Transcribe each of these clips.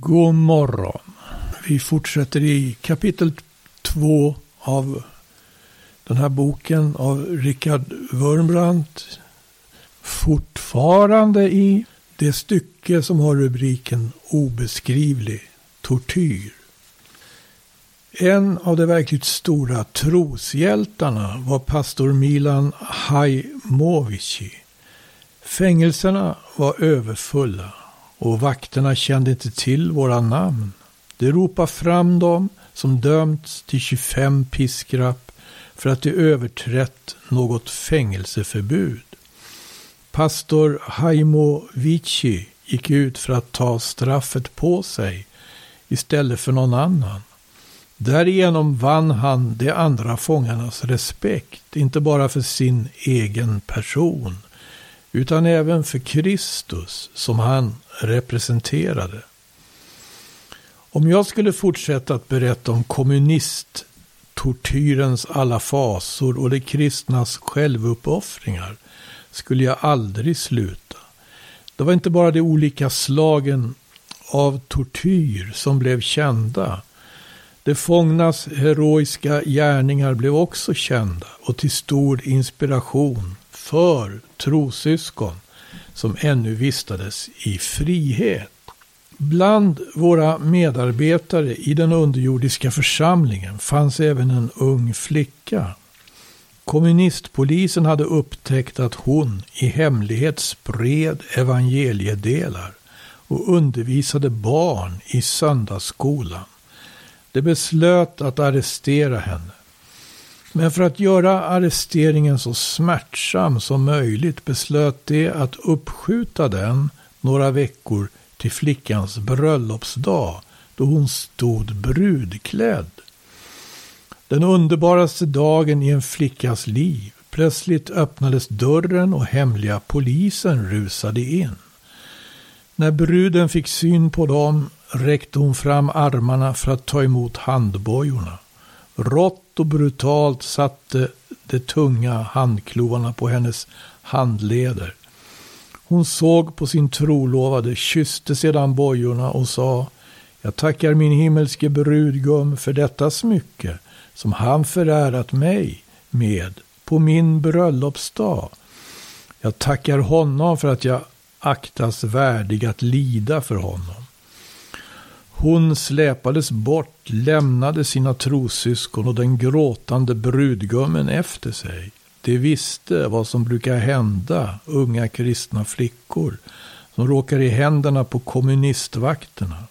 God morgon. Vi fortsätter i kapitel 2 av den här boken av Richard Wurmbrandt. Fortfarande i det stycke som har rubriken Obeskrivlig tortyr. En av de verkligt stora troshjältarna var pastor Milan Hajmovici. Fängelserna var överfulla och vakterna kände inte till våra namn. De ropade fram dem som dömts till 25 piskrapp för att de överträtt något fängelseförbud. Pastor Haimo Vici gick ut för att ta straffet på sig istället för någon annan. Därigenom vann han de andra fångarnas respekt, inte bara för sin egen person, utan även för Kristus som han representerade. Om jag skulle fortsätta att berätta om kommunisttortyrens alla fasor och de kristnas självuppoffringar skulle jag aldrig sluta. Det var inte bara de olika slagen av tortyr som blev kända. De fångnas heroiska gärningar blev också kända och till stor inspiration för trosyskon som ännu vistades i frihet. Bland våra medarbetare i den underjordiska församlingen fanns även en ung flicka. Kommunistpolisen hade upptäckt att hon i hemlighet spred evangeliedelar och undervisade barn i söndagsskolan. De beslöt att arrestera henne. Men för att göra arresteringen så smärtsam som möjligt beslöt de att uppskjuta den några veckor till flickans bröllopsdag då hon stod brudklädd. Den underbaraste dagen i en flickas liv. Plötsligt öppnades dörren och hemliga polisen rusade in. När bruden fick syn på dem räckte hon fram armarna för att ta emot handbojorna. Rått och brutalt satte de tunga handklovarna på hennes handleder. Hon såg på sin trolovade, kysste sedan bojorna och sa Jag tackar min himmelske brudgum för detta smycke som han förärat mig med på min bröllopsdag. Jag tackar honom för att jag aktas värdig att lida för honom. Hon släpades bort, lämnade sina trossyskon och den gråtande brudgummen efter sig. De visste vad som brukar hända unga kristna flickor som råkar i händerna på kommunistvakterna.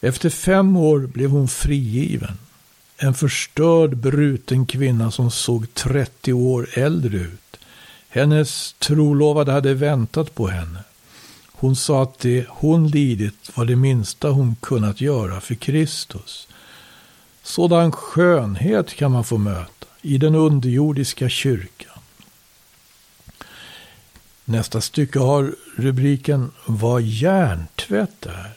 Efter fem år blev hon frigiven. En förstörd bruten kvinna som såg 30 år äldre ut. Hennes trolovade hade väntat på henne. Hon sa att det hon lidit var det minsta hon kunnat göra för Kristus. Sådan skönhet kan man få möta i den underjordiska kyrkan. Nästa stycke har rubriken Vad hjärntvätt är.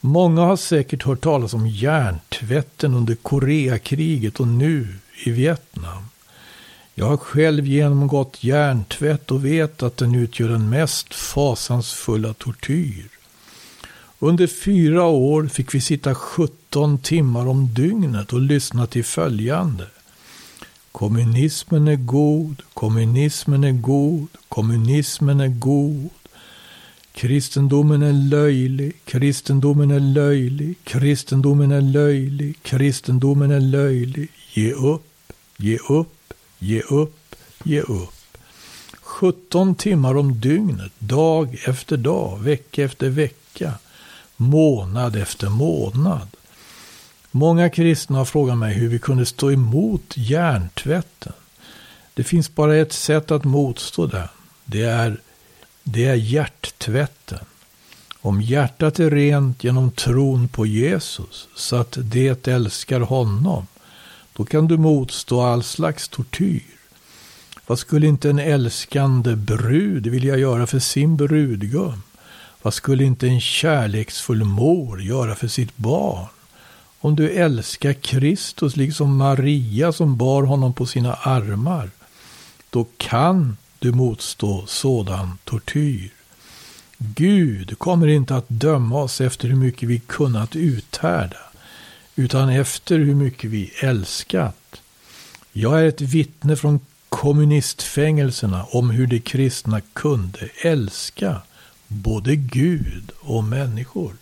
Många har säkert hört talas om hjärntvätten under Koreakriget och nu i Vietnam. Jag har själv genomgått hjärntvätt och vet att den utgör den mest fasansfulla tortyr. Under fyra år fick vi sitta 17 timmar om dygnet och lyssna till följande. Kommunismen är god, kommunismen är god, kommunismen är god. Kristendomen är löjlig, kristendomen är löjlig, kristendomen är löjlig, kristendomen är löjlig. Ge upp, ge upp, Ge upp, ge upp. 17 timmar om dygnet, dag efter dag, vecka efter vecka, månad efter månad. Många kristna har frågat mig hur vi kunde stå emot hjärntvätten. Det finns bara ett sätt att motstå den. Det är, det är hjärttvätten. Om hjärtat är rent genom tron på Jesus, så att det älskar honom, då kan du motstå all slags tortyr. Vad skulle inte en älskande brud vilja göra för sin brudgum? Vad skulle inte en kärleksfull mor göra för sitt barn? Om du älskar Kristus liksom Maria som bar honom på sina armar, då kan du motstå sådan tortyr. Gud kommer inte att döma oss efter hur mycket vi kunnat uthärda, utan efter hur mycket vi älskat. Jag är ett vittne från kommunistfängelserna om hur de kristna kunde älska både Gud och människor.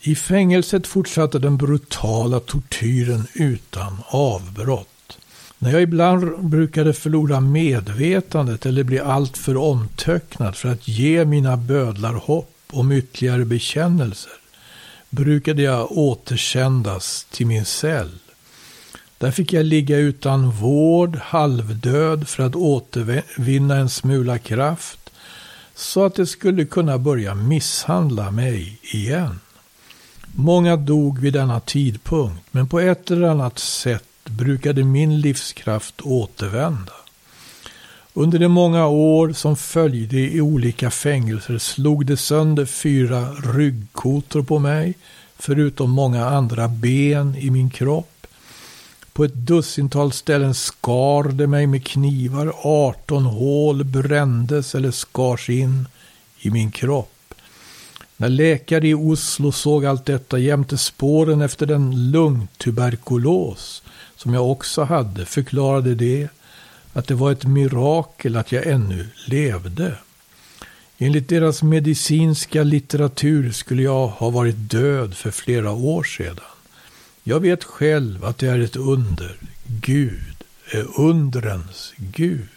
I fängelset fortsatte den brutala tortyren utan avbrott. När jag ibland brukade förlora medvetandet eller bli alltför omtöcknad för att ge mina bödlar hopp om ytterligare bekännelser brukade jag återsändas till min cell. Där fick jag ligga utan vård, halvdöd, för att återvinna en smula kraft, så att det skulle kunna börja misshandla mig igen. Många dog vid denna tidpunkt, men på ett eller annat sätt brukade min livskraft återvända. Under de många år som följde i olika fängelser slog det sönder fyra ryggkotor på mig, förutom många andra ben i min kropp. På ett dussintal ställen skar det mig med knivar, 18 hål brändes eller skars in i min kropp. När läkare i Oslo såg allt detta jämte spåren efter den lungtuberkulos som jag också hade förklarade det att det var ett mirakel att jag ännu levde. Enligt deras medicinska litteratur skulle jag ha varit död för flera år sedan. Jag vet själv att det är ett under. Gud är undrens Gud.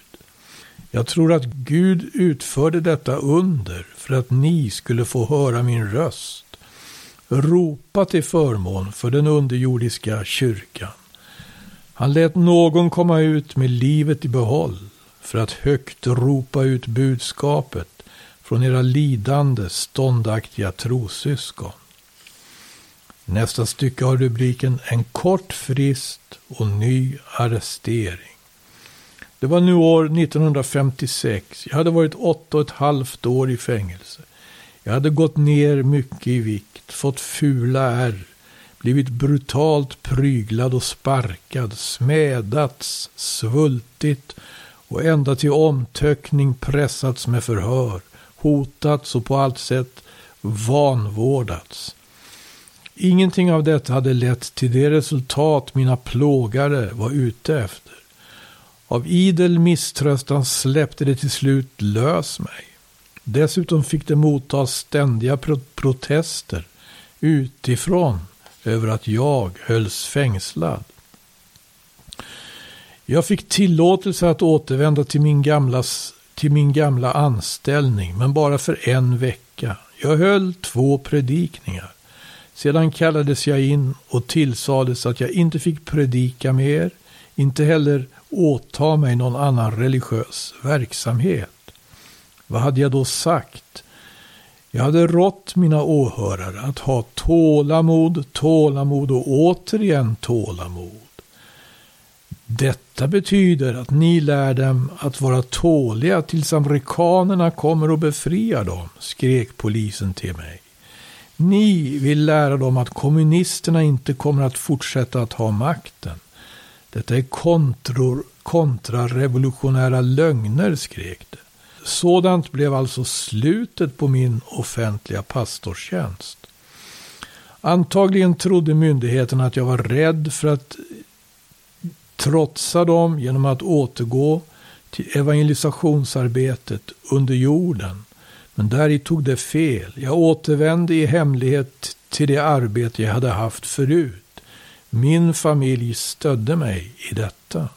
Jag tror att Gud utförde detta under för att ni skulle få höra min röst. Ropa till förmån för den underjordiska kyrkan. Han lät någon komma ut med livet i behåll för att högt ropa ut budskapet från era lidande, ståndaktiga trossyskon. Nästa stycke har rubriken En kort frist och ny arrestering. Det var nu år 1956. Jag hade varit åtta och ett halvt år i fängelse. Jag hade gått ner mycket i vikt, fått fula ärr, blivit brutalt pryglad och sparkad, smädats, svultit och ända till omtöckning pressats med förhör, hotats och på allt sätt vanvårdats. Ingenting av detta hade lett till det resultat mina plågare var ute efter. Av idel misströstan släppte det till slut lös mig. Dessutom fick det motta ständiga pro protester utifrån över att jag hölls fängslad. Jag fick tillåtelse att återvända till min, gamla, till min gamla anställning, men bara för en vecka. Jag höll två predikningar. Sedan kallades jag in och tillsades att jag inte fick predika mer, inte heller åta mig någon annan religiös verksamhet. Vad hade jag då sagt? Jag hade rått mina åhörare att ha tålamod, tålamod och återigen tålamod. Detta betyder att ni lär dem att vara tåliga tills amerikanerna kommer och befriar dem, skrek polisen till mig. Ni vill lära dem att kommunisterna inte kommer att fortsätta att ha makten. Detta är kontror, kontrarevolutionära lögner, skrek det. Sådant blev alltså slutet på min offentliga pastorstjänst. Antagligen trodde myndigheterna att jag var rädd för att trotsa dem genom att återgå till evangelisationsarbetet under jorden. Men där tog det fel. Jag återvände i hemlighet till det arbete jag hade haft förut. Min familj stödde mig i detta.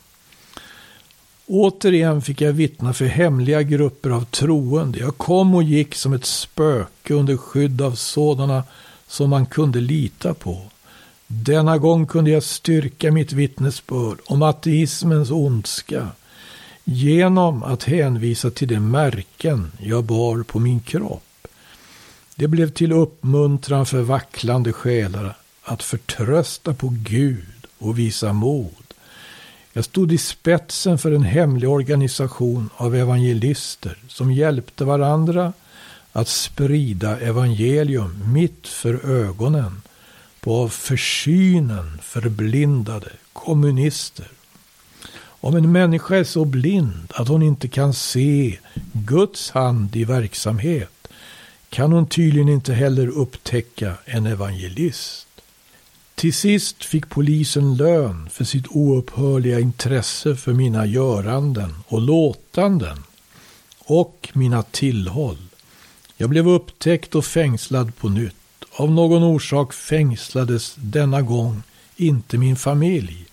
Återigen fick jag vittna för hemliga grupper av troende. Jag kom och gick som ett spöke under skydd av sådana som man kunde lita på. Denna gång kunde jag styrka mitt vittnesbörd om ateismens ondska genom att hänvisa till de märken jag bar på min kropp. Det blev till uppmuntran för vacklande själar att förtrösta på Gud och visa mod. Jag stod i spetsen för en hemlig organisation av evangelister som hjälpte varandra att sprida evangelium mitt för ögonen på av försynen förblindade kommunister. Om en människa är så blind att hon inte kan se Guds hand i verksamhet kan hon tydligen inte heller upptäcka en evangelist. Till sist fick polisen lön för sitt oupphörliga intresse för mina göranden och låtanden och mina tillhåll. Jag blev upptäckt och fängslad på nytt. Av någon orsak fängslades denna gång inte min familj.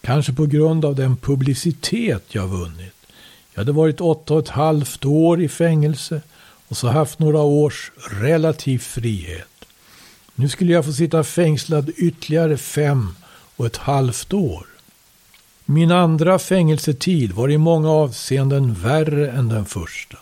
Kanske på grund av den publicitet jag vunnit. Jag hade varit åtta och ett halvt år i fängelse och så haft några års relativ frihet. Nu skulle jag få sitta fängslad ytterligare fem och ett halvt år. Min andra fängelsetid var i många avseenden värre än den första.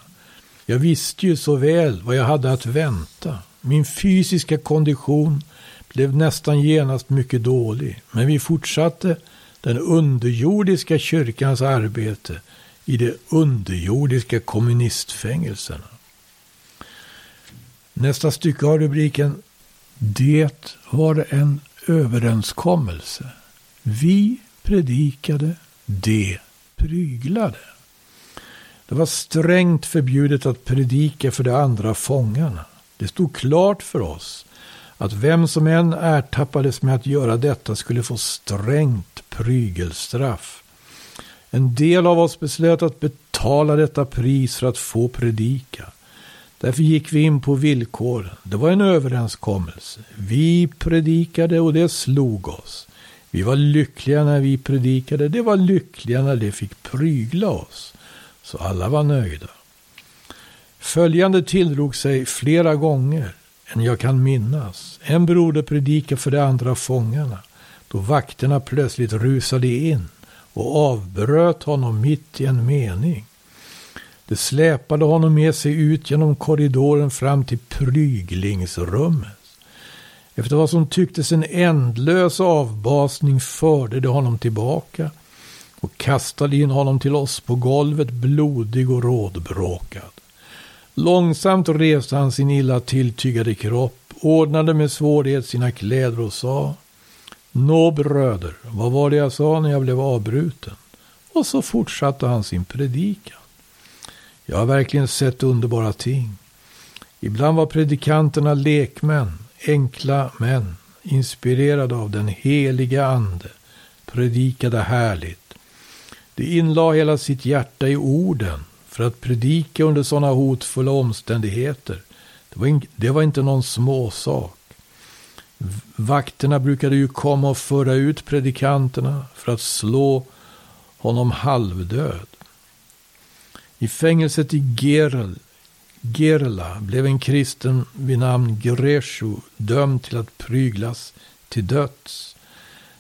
Jag visste ju så väl vad jag hade att vänta. Min fysiska kondition blev nästan genast mycket dålig, men vi fortsatte den underjordiska kyrkans arbete i de underjordiska kommunistfängelserna. Nästa stycke har rubriken det var en överenskommelse. Vi predikade, de pryglade. Det var strängt förbjudet att predika för de andra fångarna. Det stod klart för oss att vem som än ertappades med att göra detta skulle få strängt prygelstraff. En del av oss beslöt att betala detta pris för att få predika. Därför gick vi in på villkoren. Det var en överenskommelse. Vi predikade och det slog oss. Vi var lyckliga när vi predikade. Det var lyckliga när det fick prygla oss. Så alla var nöjda. Följande tilldrog sig flera gånger än jag kan minnas. En broder predikade för de andra fångarna. Då vakterna plötsligt rusade in och avbröt honom mitt i en mening. De släpade honom med sig ut genom korridoren fram till pryglingsrummet. Efter vad som tycktes en ändlös avbasning förde de honom tillbaka och kastade in honom till oss på golvet blodig och rådbråkad. Långsamt reste han sin illa tilltygade kropp, ordnade med svårighet sina kläder och sa Nå bröder, vad var det jag sa när jag blev avbruten? Och så fortsatte han sin predikan. Jag har verkligen sett underbara ting. Ibland var predikanterna lekmän, enkla män, inspirerade av den heliga ande, predikade härligt. De inlade hela sitt hjärta i orden för att predika under sådana hotfulla omständigheter. Det var, in, det var inte någon småsak. Vakterna brukade ju komma och föra ut predikanterna för att slå honom halvdöd. I fängelset i Gerl, Gerla blev en kristen vid namn Greshu dömd till att pryglas till döds.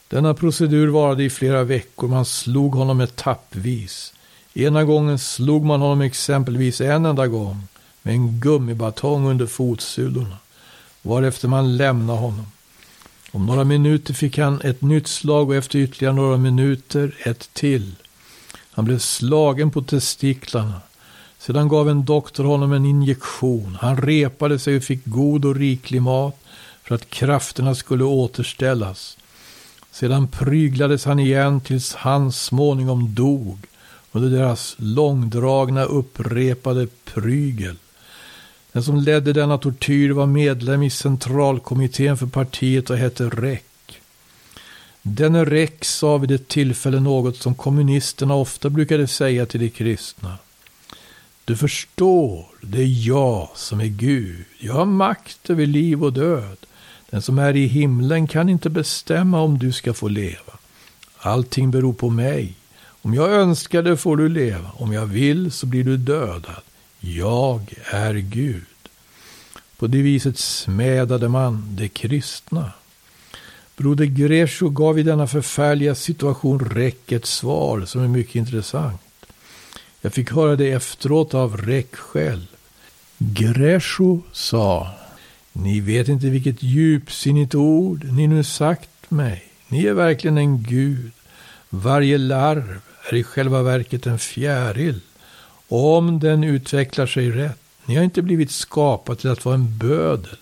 Denna procedur varade i flera veckor. Man slog honom etappvis. Ena gången slog man honom exempelvis en enda gång med en gummibatong under fotsulorna, varefter man lämnade honom. Om några minuter fick han ett nytt slag och efter ytterligare några minuter ett till. Han blev slagen på testiklarna. Sedan gav en doktor honom en injektion. Han repade sig och fick god och riklig mat för att krafterna skulle återställas. Sedan pryglades han igen tills han småningom dog under deras långdragna upprepade prygel. Den som ledde denna tortyr var medlem i centralkommittén för partiet och hette Räck. Denne Rex sa vid ett tillfälle något som kommunisterna ofta brukade säga till de kristna. Du förstår, det är jag som är Gud. Jag har makt över liv och död. Den som är i himlen kan inte bestämma om du ska få leva. Allting beror på mig. Om jag önskar det får du leva. Om jag vill så blir du dödad. Jag är Gud. På det viset smädade man de kristna. Broder Gresho gav i denna förfärliga situation Räck ett svar som är mycket intressant. Jag fick höra det efteråt av Räck själv. Gresho sa Ni vet inte vilket djupsinnigt ord ni nu sagt mig. Ni är verkligen en gud. Varje larv är i själva verket en fjäril. Om den utvecklar sig rätt. Ni har inte blivit skapad till att vara en bödel.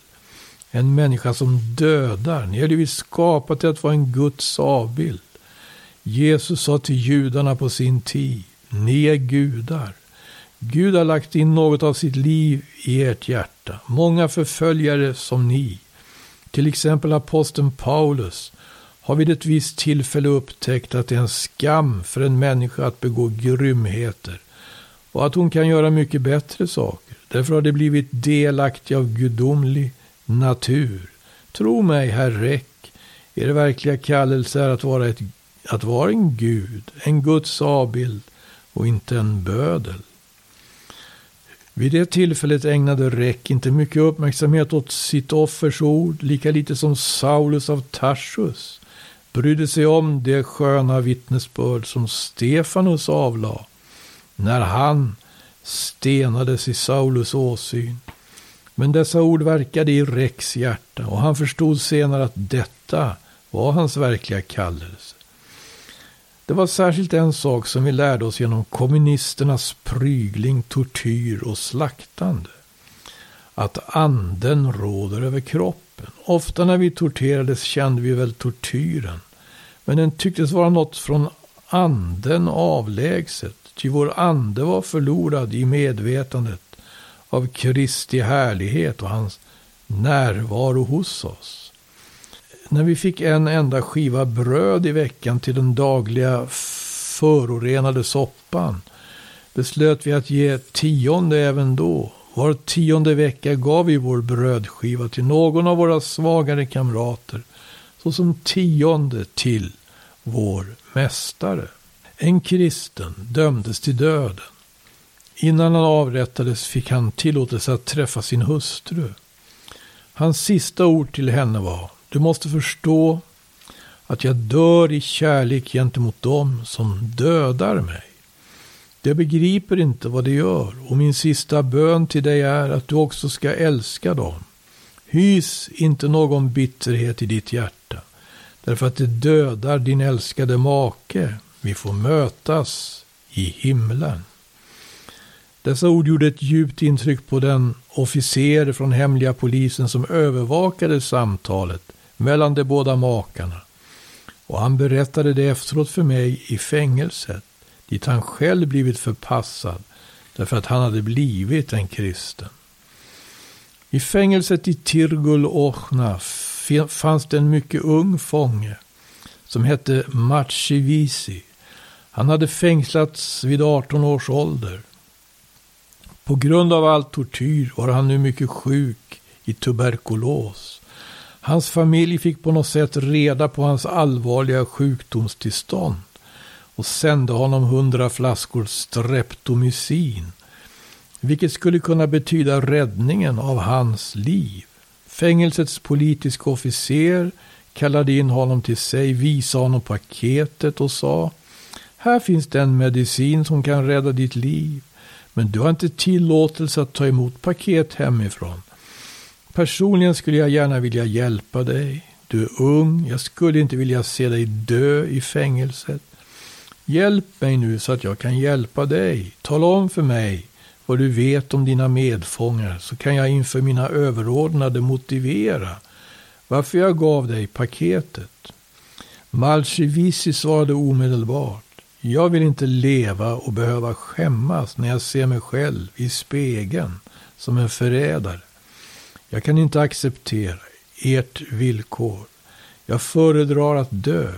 En människa som dödar. Ni har blivit skapade till att vara en Guds avbild. Jesus sa till judarna på sin tid. Ni är gudar. Gud har lagt in något av sitt liv i ert hjärta. Många förföljare som ni, till exempel aposteln Paulus, har vid ett visst tillfälle upptäckt att det är en skam för en människa att begå grymheter och att hon kan göra mycket bättre saker. Därför har de blivit delaktiga av gudomlig natur. Tro mig, herr Räck, er verkliga kallelse är att vara, ett, att vara en gud, en Guds avbild och inte en bödel. Vid det tillfället ägnade Räck inte mycket uppmärksamhet åt sitt offers ord, lika lite som Saulus av Tarsus brydde sig om det sköna vittnesbörd som Stefanus avlade när han stenades i Saulus åsyn. Men dessa ord verkade i Rex hjärta och han förstod senare att detta var hans verkliga kallelse. Det var särskilt en sak som vi lärde oss genom kommunisternas prygling, tortyr och slaktande. Att anden råder över kroppen. Ofta när vi torterades kände vi väl tortyren. Men den tycktes vara något från anden avlägset. Ty vår ande var förlorad i medvetandet av Kristi härlighet och hans närvaro hos oss. När vi fick en enda skiva bröd i veckan till den dagliga förorenade soppan beslöt vi att ge tionde även då. Var tionde vecka gav vi vår brödskiva till någon av våra svagare kamrater såsom tionde till vår mästare. En kristen dömdes till döden. Innan han avrättades fick han tillåtelse att träffa sin hustru. Hans sista ord till henne var, du måste förstå att jag dör i kärlek gentemot dem som dödar mig. De begriper inte vad de gör och min sista bön till dig är att du också ska älska dem. Hys inte någon bitterhet i ditt hjärta, därför att det dödar din älskade make. Vi får mötas i himlen. Dessa ord gjorde ett djupt intryck på den officer från hemliga polisen som övervakade samtalet mellan de båda makarna. Och han berättade det efteråt för mig i fängelset, dit han själv blivit förpassad därför att han hade blivit en kristen. I fängelset i Tirgul Ochna fanns det en mycket ung fånge som hette Machivisi. Han hade fängslats vid 18 års ålder. På grund av all tortyr var han nu mycket sjuk i tuberkulos. Hans familj fick på något sätt reda på hans allvarliga sjukdomstillstånd och sände honom hundra flaskor streptomycin, vilket skulle kunna betyda räddningen av hans liv. Fängelsets politiska officer kallade in honom till sig, visade honom paketet och sa Här finns den medicin som kan rädda ditt liv. Men du har inte tillåtelse att ta emot paket hemifrån. Personligen skulle jag gärna vilja hjälpa dig. Du är ung, jag skulle inte vilja se dig dö i fängelset. Hjälp mig nu så att jag kan hjälpa dig. Tala om för mig vad du vet om dina medfångar så kan jag inför mina överordnade motivera varför jag gav dig paketet. Malchivisi svarade omedelbart. Jag vill inte leva och behöva skämmas när jag ser mig själv i spegeln som en förrädare. Jag kan inte acceptera ert villkor. Jag föredrar att dö.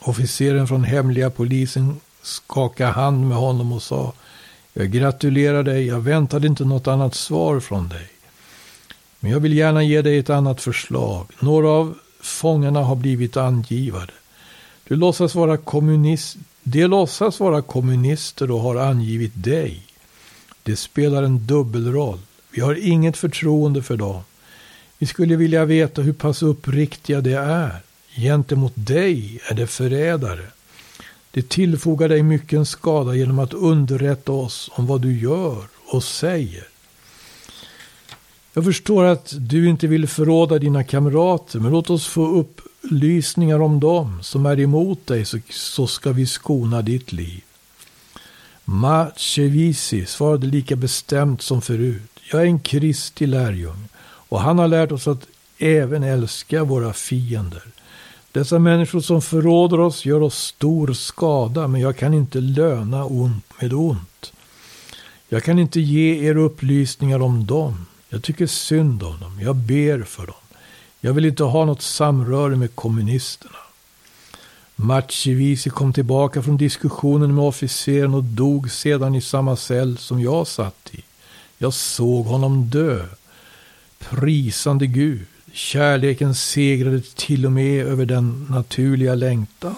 Officeren från hemliga polisen skakade hand med honom och sa Jag gratulerar dig, jag väntade inte något annat svar från dig. Men jag vill gärna ge dig ett annat förslag. Några av fångarna har blivit angivade. Du låtsas vara kommunist. De låtsas vara kommunister och har angivit dig. Det spelar en dubbelroll. Vi har inget förtroende för dem. Vi skulle vilja veta hur pass uppriktiga de är. Gentemot dig är de förrädare. De tillfogar dig mycken skada genom att underrätta oss om vad du gör och säger. Jag förstår att du inte vill förråda dina kamrater, men låt oss få upp upplysningar om dem som är emot dig så, så ska vi skona ditt liv. Machevisi svarade lika bestämt som förut. Jag är en Kristi lärjung och han har lärt oss att även älska våra fiender. Dessa människor som förråder oss gör oss stor skada, men jag kan inte löna ont med ont. Jag kan inte ge er upplysningar om dem. Jag tycker synd om dem. Jag ber för dem. Jag vill inte ha något samröre med kommunisterna. Machivisi kom tillbaka från diskussionen med officeren och dog sedan i samma cell som jag satt i. Jag såg honom dö. Prisande Gud. Kärleken segrade till och med över den naturliga längtan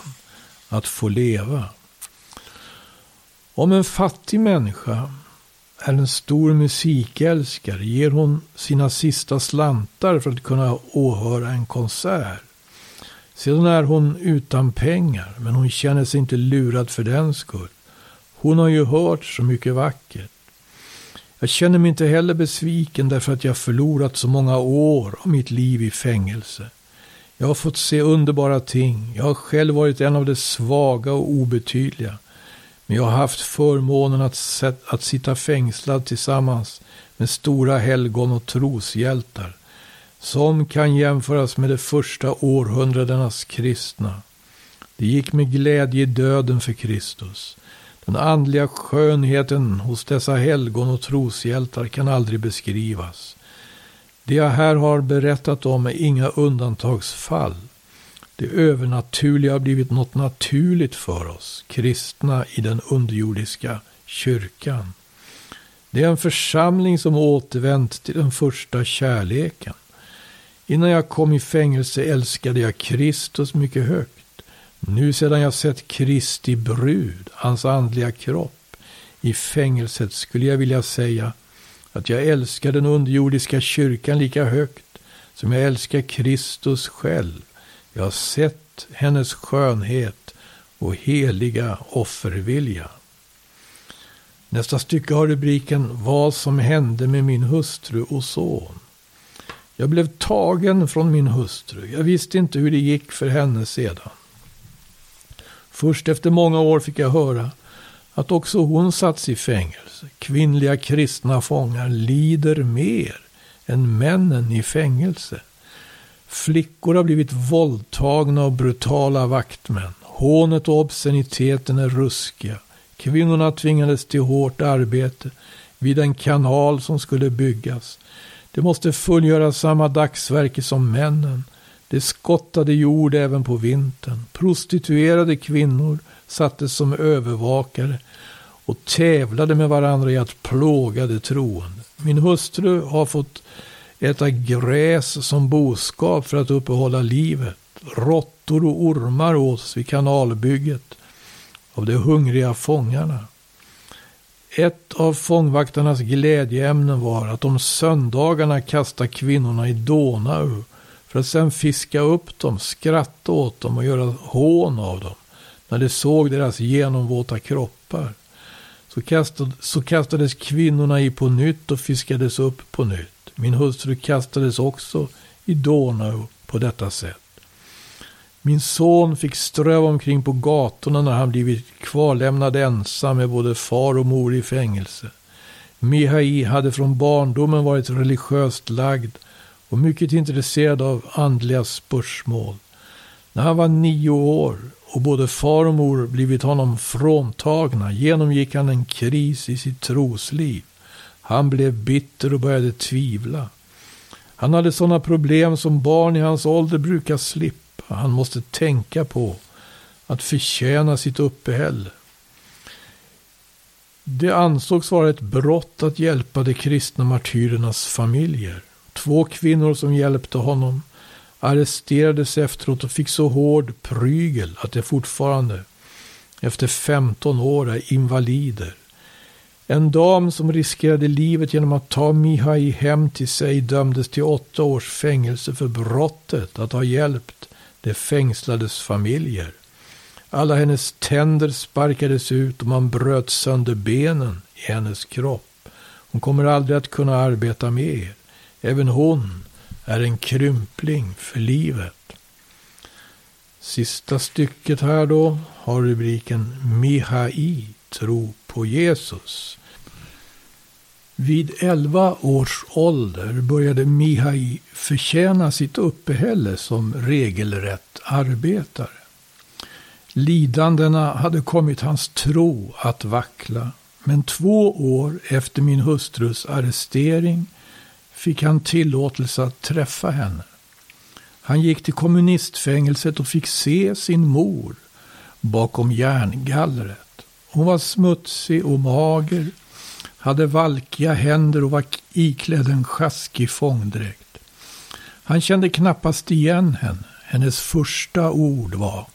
att få leva. Om en fattig människa är en stor musikälskare ger hon sina sista slantar för att kunna åhöra en konsert. Sedan är hon utan pengar, men hon känner sig inte lurad för den skull. Hon har ju hört så mycket vackert. Jag känner mig inte heller besviken därför att jag förlorat så många år av mitt liv i fängelse. Jag har fått se underbara ting. Jag har själv varit en av de svaga och obetydliga. Men jag har haft förmånen att, att sitta fängslad tillsammans med stora helgon och troshjältar som kan jämföras med de första århundradenas kristna. Det gick med glädje i döden för Kristus. Den andliga skönheten hos dessa helgon och troshjältar kan aldrig beskrivas. Det jag här har berättat om är inga undantagsfall. Det övernaturliga har blivit något naturligt för oss, kristna i den underjordiska kyrkan. Det är en församling som återvänt till den första kärleken. Innan jag kom i fängelse älskade jag Kristus mycket högt. Nu sedan jag sett Kristi brud, hans andliga kropp, i fängelset skulle jag vilja säga att jag älskar den underjordiska kyrkan lika högt som jag älskar Kristus själv. Jag har sett hennes skönhet och heliga offervilja. Nästa stycke har rubriken Vad som hände med min hustru och son. Jag blev tagen från min hustru. Jag visste inte hur det gick för henne sedan. Först efter många år fick jag höra att också hon satts i fängelse. Kvinnliga kristna fångar lider mer än männen i fängelse. Flickor har blivit våldtagna av brutala vaktmän. Hånet och obsceniteten är ruskiga. Kvinnorna tvingades till hårt arbete vid en kanal som skulle byggas. De måste fullgöra samma dagsverke som männen. De skottade jord även på vintern. Prostituerade kvinnor sattes som övervakare och tävlade med varandra i att plåga de troende. Min hustru har fått äta gräs som boskap för att uppehålla livet. Råttor och ormar åts vid kanalbygget av de hungriga fångarna. Ett av fångvaktarnas glädjeämnen var att de söndagarna kasta kvinnorna i Donau för att sedan fiska upp dem, skratta åt dem och göra hån av dem när de såg deras genomvåta kroppar. Så kastades kvinnorna i på nytt och fiskades upp på nytt. Min hustru kastades också i Donau på detta sätt. Min son fick ströva omkring på gatorna när han blivit kvarlämnad ensam med både far och mor i fängelse. Mihai hade från barndomen varit religiöst lagd och mycket intresserad av andliga spörsmål. När han var nio år och både far och mor blivit honom fråntagna genomgick han en kris i sitt trosliv. Han blev bitter och började tvivla. Han hade sådana problem som barn i hans ålder brukar slippa. Han måste tänka på att förtjäna sitt uppehälle. Det ansågs vara ett brott att hjälpa de kristna martyrernas familjer. Två kvinnor som hjälpte honom arresterades efteråt och fick så hård prygel att de fortfarande efter 15 år är invalider. En dam som riskerade livet genom att ta Mihai hem till sig dömdes till åtta års fängelse för brottet att ha hjälpt de fängslades familjer. Alla hennes tänder sparkades ut och man bröt sönder benen i hennes kropp. Hon kommer aldrig att kunna arbeta mer. Även hon är en krympling för livet. Sista stycket här då har rubriken Mihai, tro på Jesus. Vid elva års ålder började Mihai förtjäna sitt uppehälle som regelrätt arbetare. Lidandena hade kommit hans tro att vackla. Men två år efter min hustrus arrestering fick han tillåtelse att träffa henne. Han gick till kommunistfängelset och fick se sin mor bakom järngallret. Hon var smutsig och mager, hade valkiga händer och var iklädd en sjaskig fångdräkt. Han kände knappast igen henne. Hennes första ord var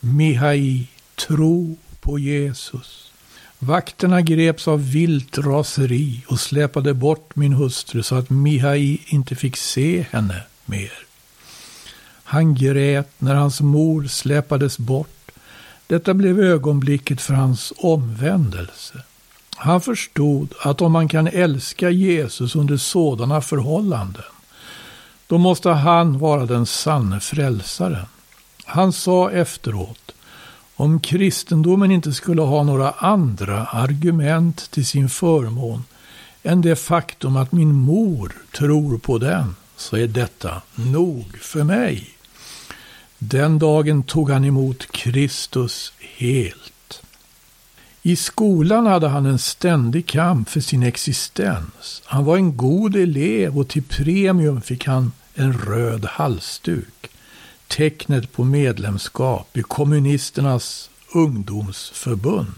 Mihai, tro på Jesus. Vakterna greps av vilt raseri och släpade bort min hustru så att Mihai inte fick se henne mer. Han grät när hans mor släpades bort. Detta blev ögonblicket för hans omvändelse. Han förstod att om man kan älska Jesus under sådana förhållanden, då måste han vara den sanne frälsaren. Han sa efteråt, om kristendomen inte skulle ha några andra argument till sin förmån än det faktum att min mor tror på den, så är detta nog för mig. Den dagen tog han emot Kristus helt. I skolan hade han en ständig kamp för sin existens. Han var en god elev och till premium fick han en röd halsduk. Tecknet på medlemskap i kommunisternas ungdomsförbund.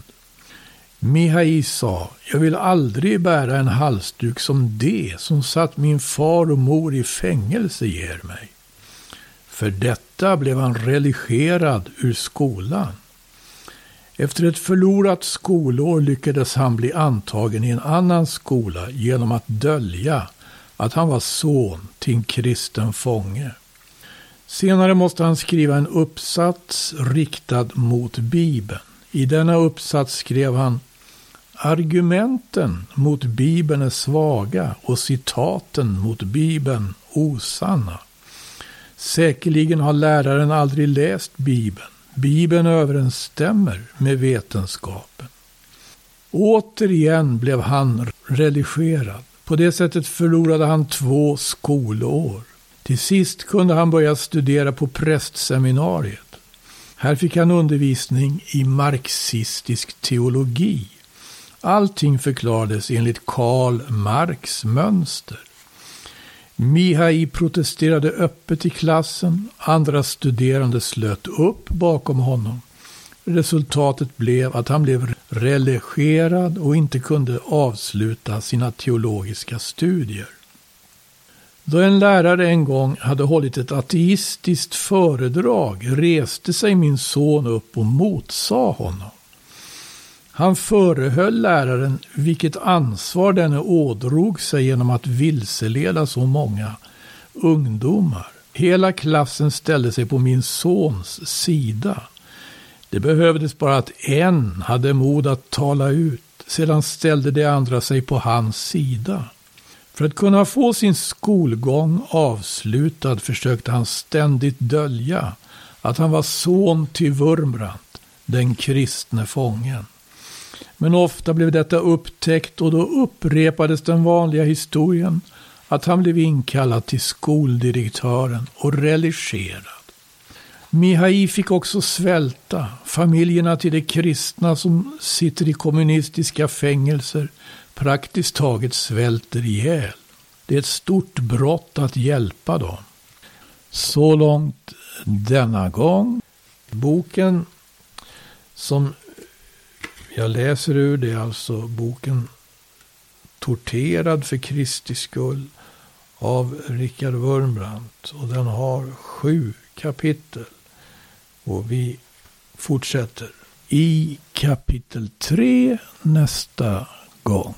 Mihai sa, jag vill aldrig bära en halsduk som det som satt min far och mor i fängelse ger mig. För detta blev han religerad ur skolan. Efter ett förlorat skolår lyckades han bli antagen i en annan skola genom att dölja att han var son till en kristen fånge. Senare måste han skriva en uppsats riktad mot Bibeln. I denna uppsats skrev han Argumenten mot Bibeln är svaga och citaten mot Bibeln osanna. Säkerligen har läraren aldrig läst Bibeln. Bibeln överensstämmer med vetenskapen. Återigen blev han religerad. På det sättet förlorade han två skolår. Till sist kunde han börja studera på prästseminariet. Här fick han undervisning i marxistisk teologi. Allting förklarades enligt Karl Marx mönster. Mihai protesterade öppet i klassen. Andra studerande slöt upp bakom honom. Resultatet blev att han blev relegerad och inte kunde avsluta sina teologiska studier. Då en lärare en gång hade hållit ett ateistiskt föredrag reste sig min son upp och motsade honom. Han förehöll läraren vilket ansvar denne ådrog sig genom att vilseleda så många ungdomar. Hela klassen ställde sig på min sons sida. Det behövdes bara att en hade mod att tala ut. Sedan ställde de andra sig på hans sida. För att kunna få sin skolgång avslutad försökte han ständigt dölja att han var son till Wurmbrand, den kristne fången. Men ofta blev detta upptäckt och då upprepades den vanliga historien att han blev inkallad till skoldirektören och religerad. Mihai fick också svälta. Familjerna till de kristna som sitter i kommunistiska fängelser praktiskt taget svälter ihjäl. Det är ett stort brott att hjälpa dem. Så långt denna gång. Boken som jag läser ur det är alltså boken Torterad för Kristi skull av Richard Wurmbrandt. Och den har sju kapitel. Och vi fortsätter i kapitel tre nästa gång.